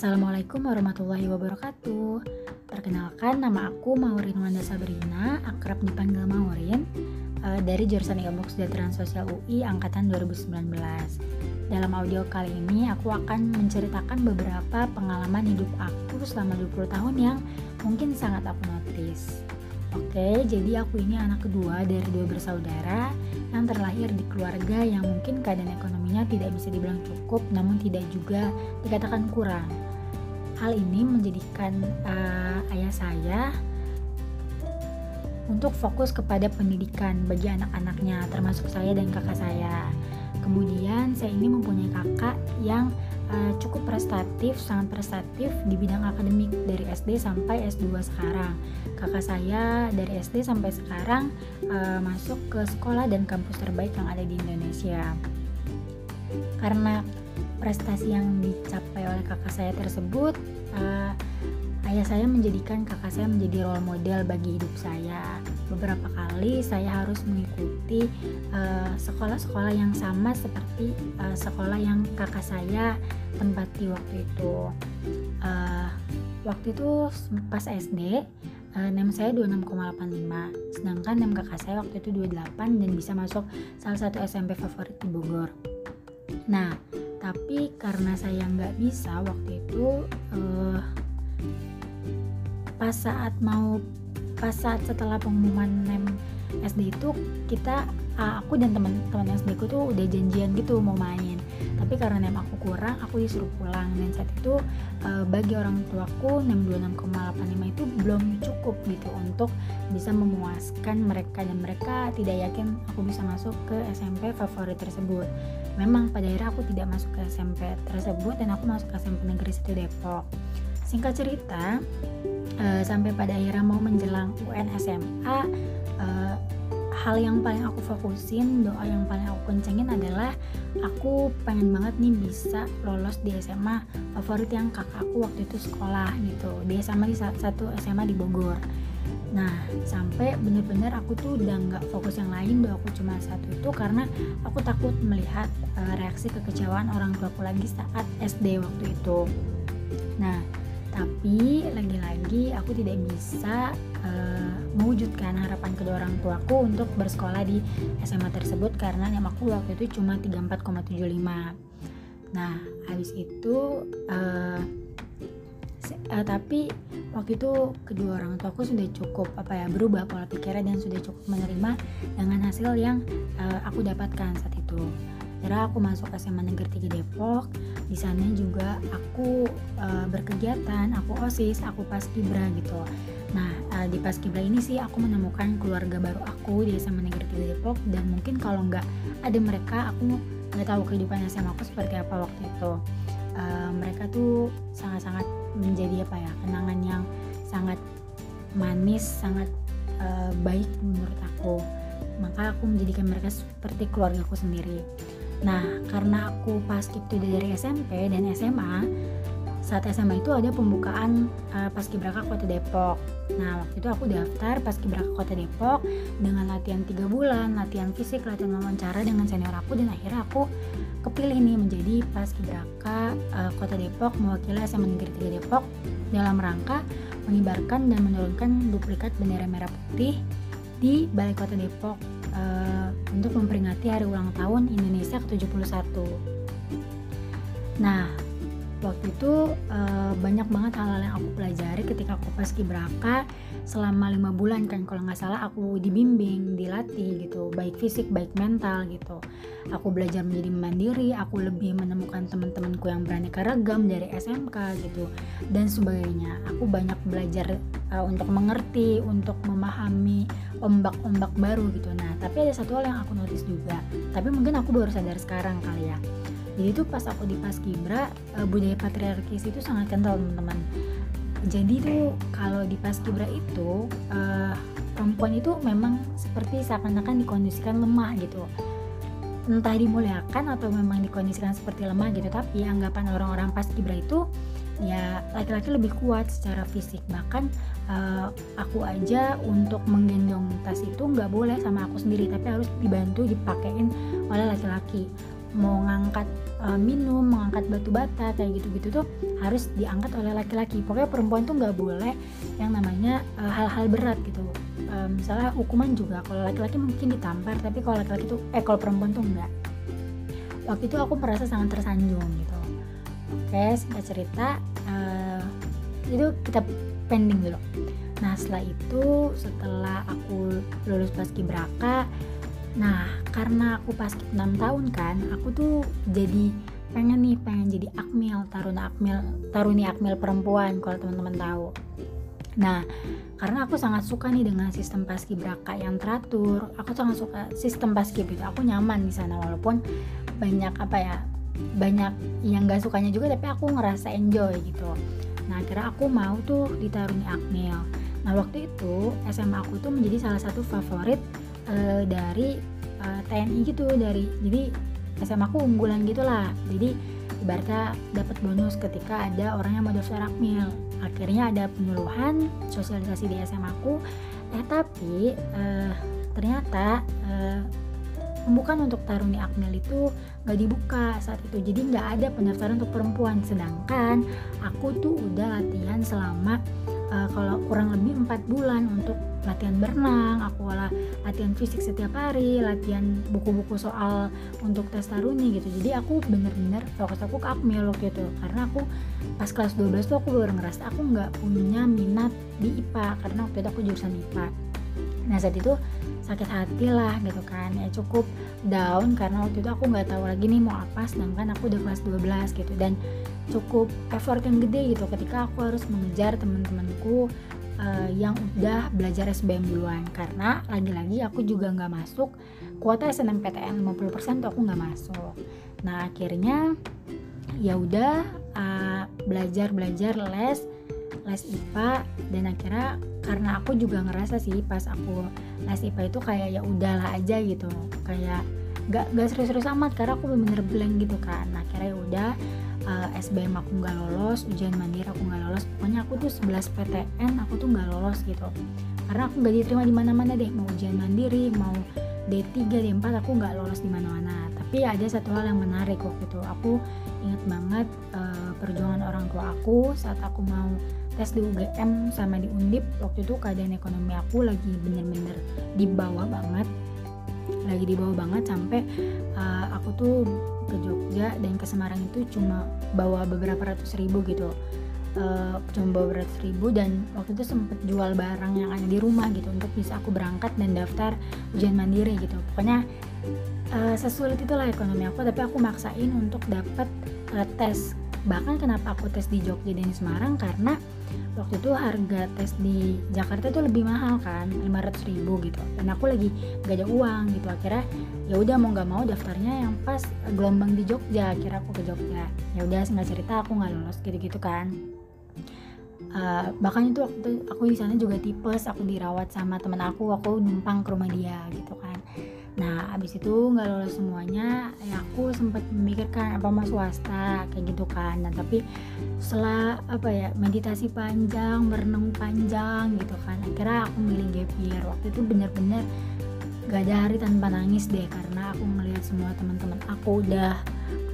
Assalamualaikum warahmatullahi wabarakatuh. Perkenalkan nama aku Maurin Wanda Sabrina Akrab dipanggil Maurin uh, Dari jurusan Ilmu Kesejahteraan Sosial UI Angkatan 2019 Dalam audio kali ini aku akan menceritakan beberapa pengalaman hidup aku selama 20 tahun yang mungkin sangat aku notice. Oke, jadi aku ini anak kedua dari dua bersaudara yang terlahir di keluarga yang mungkin keadaan ekonominya tidak bisa dibilang cukup, namun tidak juga dikatakan kurang. Hal ini menjadikan uh, ayah saya untuk fokus kepada pendidikan bagi anak-anaknya, termasuk saya dan kakak saya. Kemudian saya ini mempunyai kakak yang uh, cukup prestatif, sangat prestatif di bidang akademik dari SD sampai S2 sekarang. Kakak saya dari SD sampai sekarang uh, masuk ke sekolah dan kampus terbaik yang ada di Indonesia. Karena prestasi yang dicapai oleh kakak saya tersebut, uh, ayah saya menjadikan kakak saya menjadi role model bagi hidup saya. Beberapa kali saya harus mengikuti eh, sekolah-sekolah uh, yang sama seperti uh, sekolah yang kakak saya tempati waktu itu. Uh, waktu itu pas SD, uh, NEM saya 26,85, sedangkan NEM kakak saya waktu itu 28 dan bisa masuk salah satu SMP favorit di Bogor. Nah, tapi karena saya nggak bisa waktu itu uh, pas saat mau pas saat setelah pengumuman NEM SD itu kita aku dan teman-teman SD ku tuh udah janjian gitu mau main. Tapi karena NEM aku kurang aku disuruh pulang. Dan saat itu uh, bagi orang tuaku NEM 26,85 itu belum cukup gitu untuk bisa memuaskan mereka. Dan mereka tidak yakin aku bisa masuk ke SMP favorit tersebut memang pada akhirnya aku tidak masuk ke SMP tersebut dan aku masuk ke SMP Negeri 1 Depok. Singkat cerita uh, sampai pada akhirnya mau menjelang UN SMA uh, hal yang paling aku fokusin doa yang paling aku kencengin adalah aku pengen banget nih bisa lolos di SMA favorit yang kakakku waktu itu sekolah gitu. Di SMA di satu SMA di Bogor Nah, sampai bener-bener aku tuh udah nggak fokus yang lain, doa aku cuma satu itu karena aku takut melihat uh, reaksi kekecewaan orang tuaku lagi saat SD waktu itu. Nah, tapi lagi-lagi aku tidak bisa uh, mewujudkan harapan kedua orang tuaku untuk bersekolah di SMA tersebut karena yang aku waktu itu cuma 34,75 nah habis itu uh, uh, tapi waktu itu kedua orang tuaku sudah cukup apa ya berubah pola pikirnya dan sudah cukup menerima dengan hasil yang uh, aku dapatkan saat itu. Akhirnya aku masuk SMA Negeri 3 Depok. Di sana juga aku uh, berkegiatan aku osis aku paskibra gitu. Nah uh, di paskibra ini sih aku menemukan keluarga baru aku di SMA Negeri 3 Depok dan mungkin kalau nggak ada mereka aku nggak tahu kehidupan SMA aku seperti apa waktu itu mereka tuh sangat-sangat menjadi apa ya kenangan yang sangat manis sangat uh, baik menurut aku maka aku menjadikan mereka seperti keluargaku sendiri Nah, karena aku pas itu dari SMP dan SMA, saat SMA itu ada pembukaan uh, Paskibraka Kota Depok. Nah, waktu itu aku daftar Paskibraka Kota Depok dengan latihan 3 bulan, latihan fisik, latihan wawancara dengan senior aku dan akhirnya aku kepilih nih menjadi Paskibraka uh, Kota Depok mewakili SMA Negeri 3 Depok dalam rangka mengibarkan dan menurunkan duplikat bendera merah putih di Balai Kota Depok uh, untuk memperingati hari ulang tahun Indonesia ke-71. Nah, waktu itu uh, banyak banget hal-hal yang aku pelajari ketika aku pas kibraka selama lima bulan kan kalau nggak salah aku dibimbing dilatih gitu baik fisik baik mental gitu. Aku belajar menjadi mandiri aku lebih menemukan teman-temanku yang berani ragam dari SMK gitu dan sebagainya. Aku banyak belajar uh, untuk mengerti untuk memahami ombak-ombak baru gitu. Nah tapi ada satu hal yang aku notice juga tapi mungkin aku baru sadar sekarang kali ya. Jadi tuh pas aku di paskibra uh, budaya patriarkis itu sangat kental teman-teman jadi tuh kalau di paskibra itu uh, perempuan itu memang seperti seakan-akan dikondisikan lemah gitu. Entah dimuliakan atau memang dikondisikan seperti lemah gitu tapi anggapan orang-orang paskibra itu ya laki-laki lebih kuat secara fisik. Bahkan uh, aku aja untuk menggendong tas itu nggak boleh sama aku sendiri tapi harus dibantu dipakein oleh laki-laki. Mau ngangkat uh, minum mengangkat batu bata kayak gitu-gitu tuh harus diangkat oleh laki-laki. Pokoknya perempuan tuh nggak boleh yang namanya uh, hal-hal berat gitu. Uh, misalnya hukuman juga kalau laki-laki mungkin ditampar tapi kalau laki-laki tuh eh kalau perempuan tuh enggak waktu itu aku merasa sangat tersanjung gitu. Oke singkat cerita uh, itu kita pending dulu. Nah setelah itu setelah aku lulus paskibraka nah karena aku pas 6 tahun kan aku tuh jadi pengen nih pengen jadi akmil taruna akmil taruni akmil perempuan kalau teman-teman tahu. Nah karena aku sangat suka nih dengan sistem paskibraka yang teratur aku sangat suka sistem paskib itu aku nyaman di sana walaupun banyak apa ya banyak yang gak sukanya juga tapi aku ngerasa enjoy gitu. Nah akhirnya aku mau tuh ditaruni akmil. Nah waktu itu SMA aku tuh menjadi salah satu favorit uh, dari uh, eh, TNI gitu dari jadi SMA aku unggulan gitulah jadi ibaratnya dapat bonus ketika ada orang yang mau daftar akmil. Akhirnya ada penyuluhan sosialisasi di SMA aku eh tapi uh, ternyata uh, pembukaan untuk taruni akmil itu nggak dibuka saat itu. Jadi nggak ada pendaftaran untuk perempuan. Sedangkan aku tuh udah latihan selama uh, kalau kurang lebih empat bulan untuk latihan berenang aku lah latihan fisik setiap hari latihan buku-buku soal untuk tes taruni gitu. Jadi aku bener-bener fokus aku ke akmil waktu itu. Karena aku pas kelas 12 tuh aku baru ngerasa aku nggak punya minat di IPA karena waktu itu aku jurusan IPA nah saat itu sakit hati lah gitu kan. Ya cukup down karena waktu itu aku nggak tahu lagi nih mau apa sedangkan aku udah kelas 12 gitu. Dan cukup effort yang gede gitu ketika aku harus mengejar teman-temanku uh, yang udah belajar SBM duluan. Karena lagi-lagi aku juga nggak masuk kuota SNMPTN 50% tuh aku nggak masuk. Nah akhirnya ya udah uh, belajar belajar les les IPA dan akhirnya karena aku juga ngerasa sih pas aku les IPA itu kayak ya udahlah aja gitu. Kayak gak, gak serius-serius amat karena aku bener-bener blank gitu kan. Nah akhirnya ya udah uh, eh, SBM aku nggak lolos ujian mandiri aku nggak lolos. Pokoknya aku tuh 11 PTN aku tuh nggak lolos gitu. Karena aku nggak diterima di mana-mana deh mau ujian mandiri mau D3 D4 aku nggak lolos di mana-mana. Tapi ada satu hal yang menarik waktu itu. Aku ingat banget uh, perjuangan orang tua aku saat aku mau tes di UGM sama di Undip. Waktu itu keadaan ekonomi aku lagi bener-bener di bawah banget lagi di bawah banget sampai uh, aku tuh ke Jogja dan ke Semarang itu cuma bawa beberapa ratus ribu gitu. Uh, cuma bawa ratus ribu dan waktu itu sempet jual barang yang ada di rumah gitu untuk bisa aku berangkat dan daftar ujian mandiri gitu. Pokoknya uh, sesulit itulah ekonomi aku tapi aku maksain untuk dapat uh, tes bahkan kenapa aku tes di Jogja dan di Semarang? Karena waktu itu harga tes di Jakarta tuh lebih mahal kan 500 ribu gitu. Dan aku lagi gak ada uang gitu. Akhirnya ya udah mau nggak mau daftarnya yang pas gelombang di Jogja. Akhirnya aku ke Jogja. Ya udah singkat cerita aku nggak lolos gitu-gitu kan. Uh, bahkan itu waktu aku di sana juga tipes aku dirawat sama temen aku aku numpang ke rumah dia gitu kan nah abis itu nggak lolos semuanya ya aku sempat memikirkan apa mau swasta kayak gitu kan. Dan tapi setelah apa ya meditasi panjang berenang panjang gitu kan akhirnya aku milih gap waktu itu bener-bener gak ada hari tanpa nangis deh karena aku melihat semua teman-teman aku udah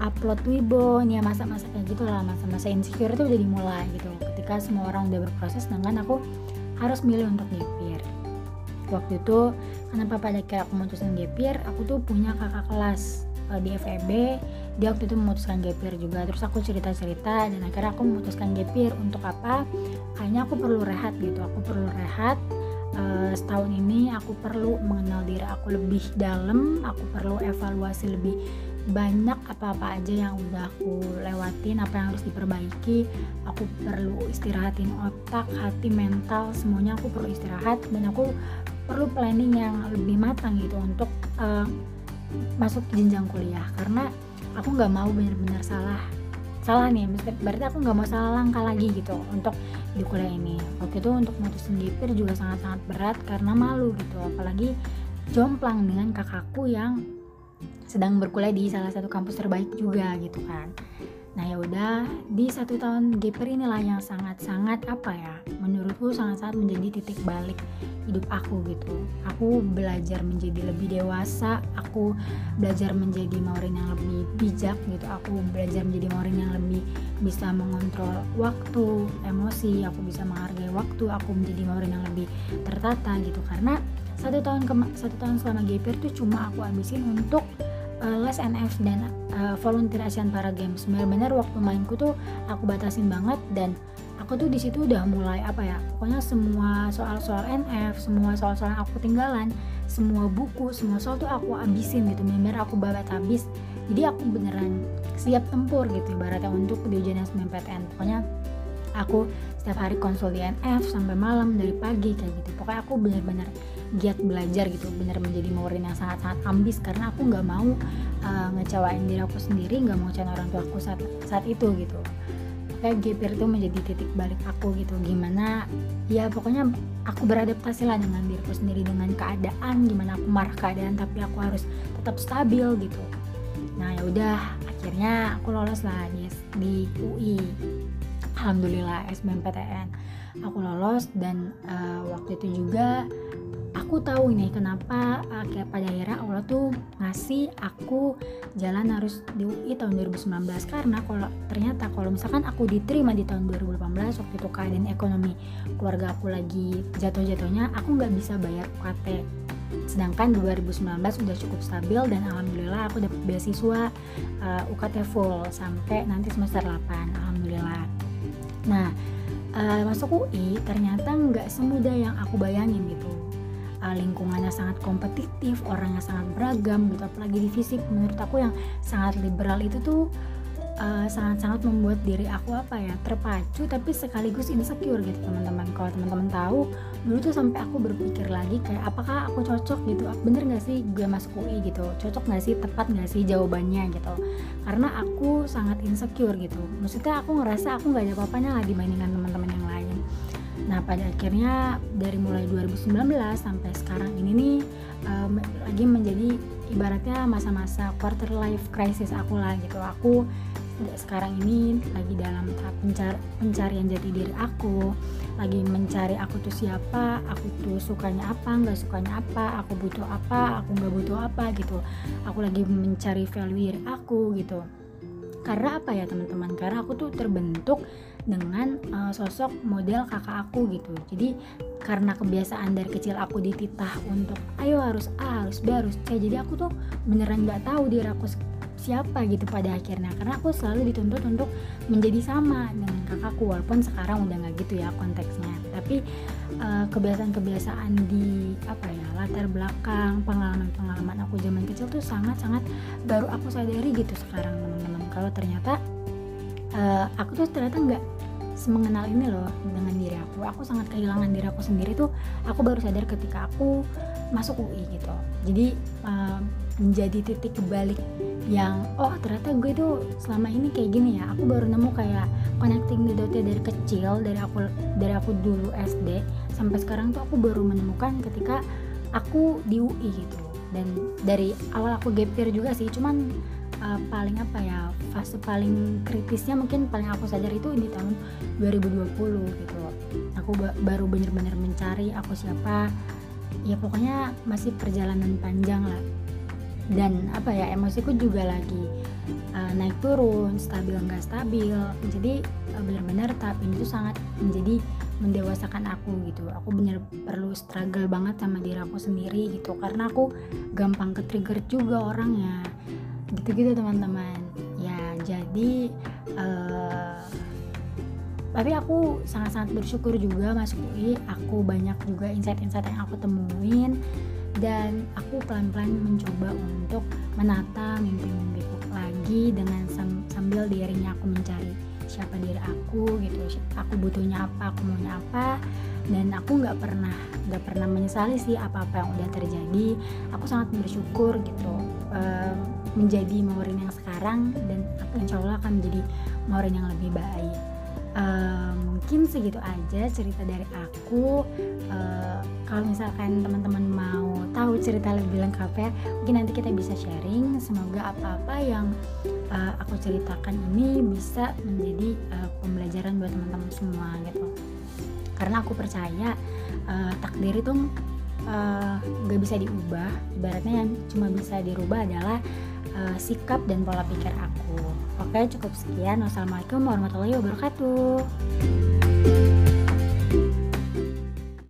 upload Wibon ya masa-masa kayak gitu lah masa-masa insecure itu udah dimulai gitu. Ketika semua orang udah berproses dengan aku harus milih untuk gap waktu itu kenapa pada kira aku memutuskan gap aku tuh punya kakak kelas uh, di FEB dia waktu itu memutuskan gap juga. Terus aku cerita-cerita dan akhirnya aku memutuskan gap untuk apa? Kayaknya aku perlu rehat gitu. Aku perlu rehat. Uh, setahun ini aku perlu mengenal diri aku lebih dalam. Aku perlu evaluasi lebih banyak apa-apa aja yang udah aku lewatin apa yang harus diperbaiki. Aku perlu istirahatin otak hati mental semuanya aku perlu istirahat. Dan aku perlu planning yang lebih matang gitu untuk uh, masuk jenjang kuliah. Karena aku nggak mau benar-benar salah salah nih berarti aku nggak mau salah langkah lagi gitu untuk di kuliah ini. Waktu itu untuk mutusin gipir juga sangat-sangat berat karena malu gitu. Apalagi jomplang dengan kakakku yang sedang berkuliah di salah satu kampus terbaik juga gitu kan Nah ya udah di satu tahun GPR inilah yang sangat-sangat apa ya menurutku sangat-sangat menjadi titik balik hidup aku gitu. Aku belajar menjadi lebih dewasa, aku belajar menjadi Maureen yang lebih bijak gitu. Aku belajar menjadi Maureen yang lebih bisa mengontrol waktu, emosi, aku bisa menghargai waktu, aku menjadi Maureen yang lebih tertata gitu. Karena satu tahun satu tahun selama GPR tuh cuma aku habisin untuk uh, les NF dan uh, volunteer Asian Para Games. Benar-benar waktu mainku tuh aku batasin banget dan aku tuh di situ udah mulai apa ya pokoknya semua soal-soal NF semua soal-soal yang aku tinggalan semua buku semua soal tuh aku abisin gitu benar-benar aku babat habis. Jadi aku beneran siap tempur gitu ibaratnya untuk di ujian SBMPTN pokoknya aku setiap hari konsul di NF sampai malam dari pagi kayak gitu. Pokoknya aku bener-bener giat belajar gitu bener menjadi Maureen yang sangat-sangat ambis karena aku nggak mau uh, ngecewain diri aku sendiri nggak mau ngecewain orang tua aku saat saat itu gitu. Kayak GPR itu menjadi titik balik aku gitu gimana ya pokoknya aku beradaptasi lah dengan diriku sendiri dengan keadaan gimana aku marah keadaan tapi aku harus tetap stabil gitu. Nah ya udah akhirnya aku lolos lah di, di UI alhamdulillah SBMPTN aku lolos dan uh, waktu itu juga aku tahu ini kenapa uh, kayak pada akhirnya Allah tuh ngasih aku jalan harus di UI tahun 2019 karena kalau ternyata kalau misalkan aku diterima di tahun 2018 waktu itu keadaan ekonomi keluarga aku lagi jatuh-jatuhnya aku nggak bisa bayar UKT sedangkan 2019 udah cukup stabil dan alhamdulillah aku dapat beasiswa uh, UKT full sampai nanti semester 8 alhamdulillah. Nah uh, masuk UI ternyata nggak semudah yang aku bayangin gitu uh, lingkungannya sangat kompetitif, orangnya sangat beragam gitu. Apalagi di fisik menurut aku yang sangat liberal itu tuh sangat sangat-sangat membuat diri aku apa ya terpacu tapi sekaligus insecure gitu teman-teman. Kalau teman-teman tahu dulu tuh sampai aku berpikir lagi kayak apakah aku cocok gitu? Bener gak sih gue masuk UI gitu? Cocok gak sih? Tepat gak sih jawabannya? gitu. Karena aku sangat insecure gitu. Maksudnya aku ngerasa aku nggak ada apa-apanya lah dibandingkan teman-teman yang Nah pada akhirnya dari mulai 2019 sampai sekarang ini nih um, lagi menjadi ibaratnya masa-masa quarter life crisis aku lah gitu. Aku sekarang ini lagi dalam tahap pencar pencarian jati diri aku lagi mencari aku tuh siapa aku tuh sukanya apa nggak sukanya apa aku butuh apa aku nggak butuh apa gitu. Aku lagi mencari value diri aku gitu. Karena apa ya teman-teman? Karena aku tuh terbentuk dengan uh, sosok model kakak aku gitu. Jadi karena kebiasaan dari kecil aku dititah untuk ayo harus A harus B harus C. Jadi aku tuh beneran nggak tahu diri aku siapa gitu pada akhirnya. Karena aku selalu dituntut untuk menjadi sama dengan kakakku walaupun sekarang udah nggak gitu ya konteksnya. Tapi uh, kebiasaan-kebiasaan di apa ya latar belakang pengalaman-pengalaman aku zaman kecil tuh sangat-sangat baru aku sadari gitu sekarang teman-teman. Kalau ternyata uh, aku tuh ternyata nggak semengenal ini loh dengan diri aku. Aku sangat kehilangan diri aku sendiri tuh aku baru sadar ketika aku masuk UI gitu. Jadi uh, menjadi titik kebalik yang oh ternyata gue tuh selama ini kayak gini ya. Aku baru nemu kayak connecting the dotnya dari kecil dari aku dari aku dulu SD sampai sekarang tuh aku baru menemukan ketika aku di UI gitu. Dan dari awal aku gap year juga sih cuman uh, paling apa ya fase paling kritisnya mungkin paling aku sadar itu di tahun 2020 gitu. Aku ba baru bener-bener mencari aku siapa. Ya pokoknya masih perjalanan panjang lah. Dan apa ya emosiku juga lagi uh, naik turun stabil nggak stabil. Jadi uh, benar-benar tahap ini tuh sangat menjadi mendewasakan aku gitu. Aku bener perlu struggle banget sama diri aku sendiri gitu. Karena aku gampang ke trigger juga orangnya gitu-gitu teman-teman. Ya jadi uh, tapi aku sangat-sangat bersyukur juga masuk UI aku banyak juga insight-insight yang aku temuin. Dan aku pelan-pelan mencoba untuk menata mimpi-mimpiku lagi dengan sambil dirinya aku mencari siapa diri aku gitu aku butuhnya apa aku maunya apa. Dan aku nggak pernah nggak pernah menyesali sih apa-apa yang udah terjadi. Aku sangat bersyukur gitu uh, menjadi Maureen yang sekarang dan insya Allah akan menjadi Maureen yang lebih baik. Uh, mungkin segitu aja cerita dari aku. Uh, kalau misalkan teman-teman mau cerita lebih lengkap ya. Mungkin nanti kita bisa sharing. Semoga apa-apa yang uh, aku ceritakan ini bisa menjadi uh, pembelajaran buat teman-teman semua gitu. Karena aku percaya uh, takdir itu uh, gak bisa diubah. Ibaratnya yang cuma bisa dirubah adalah uh, sikap dan pola pikir aku. Oke cukup sekian. Wassalamualaikum warahmatullahi wabarakatuh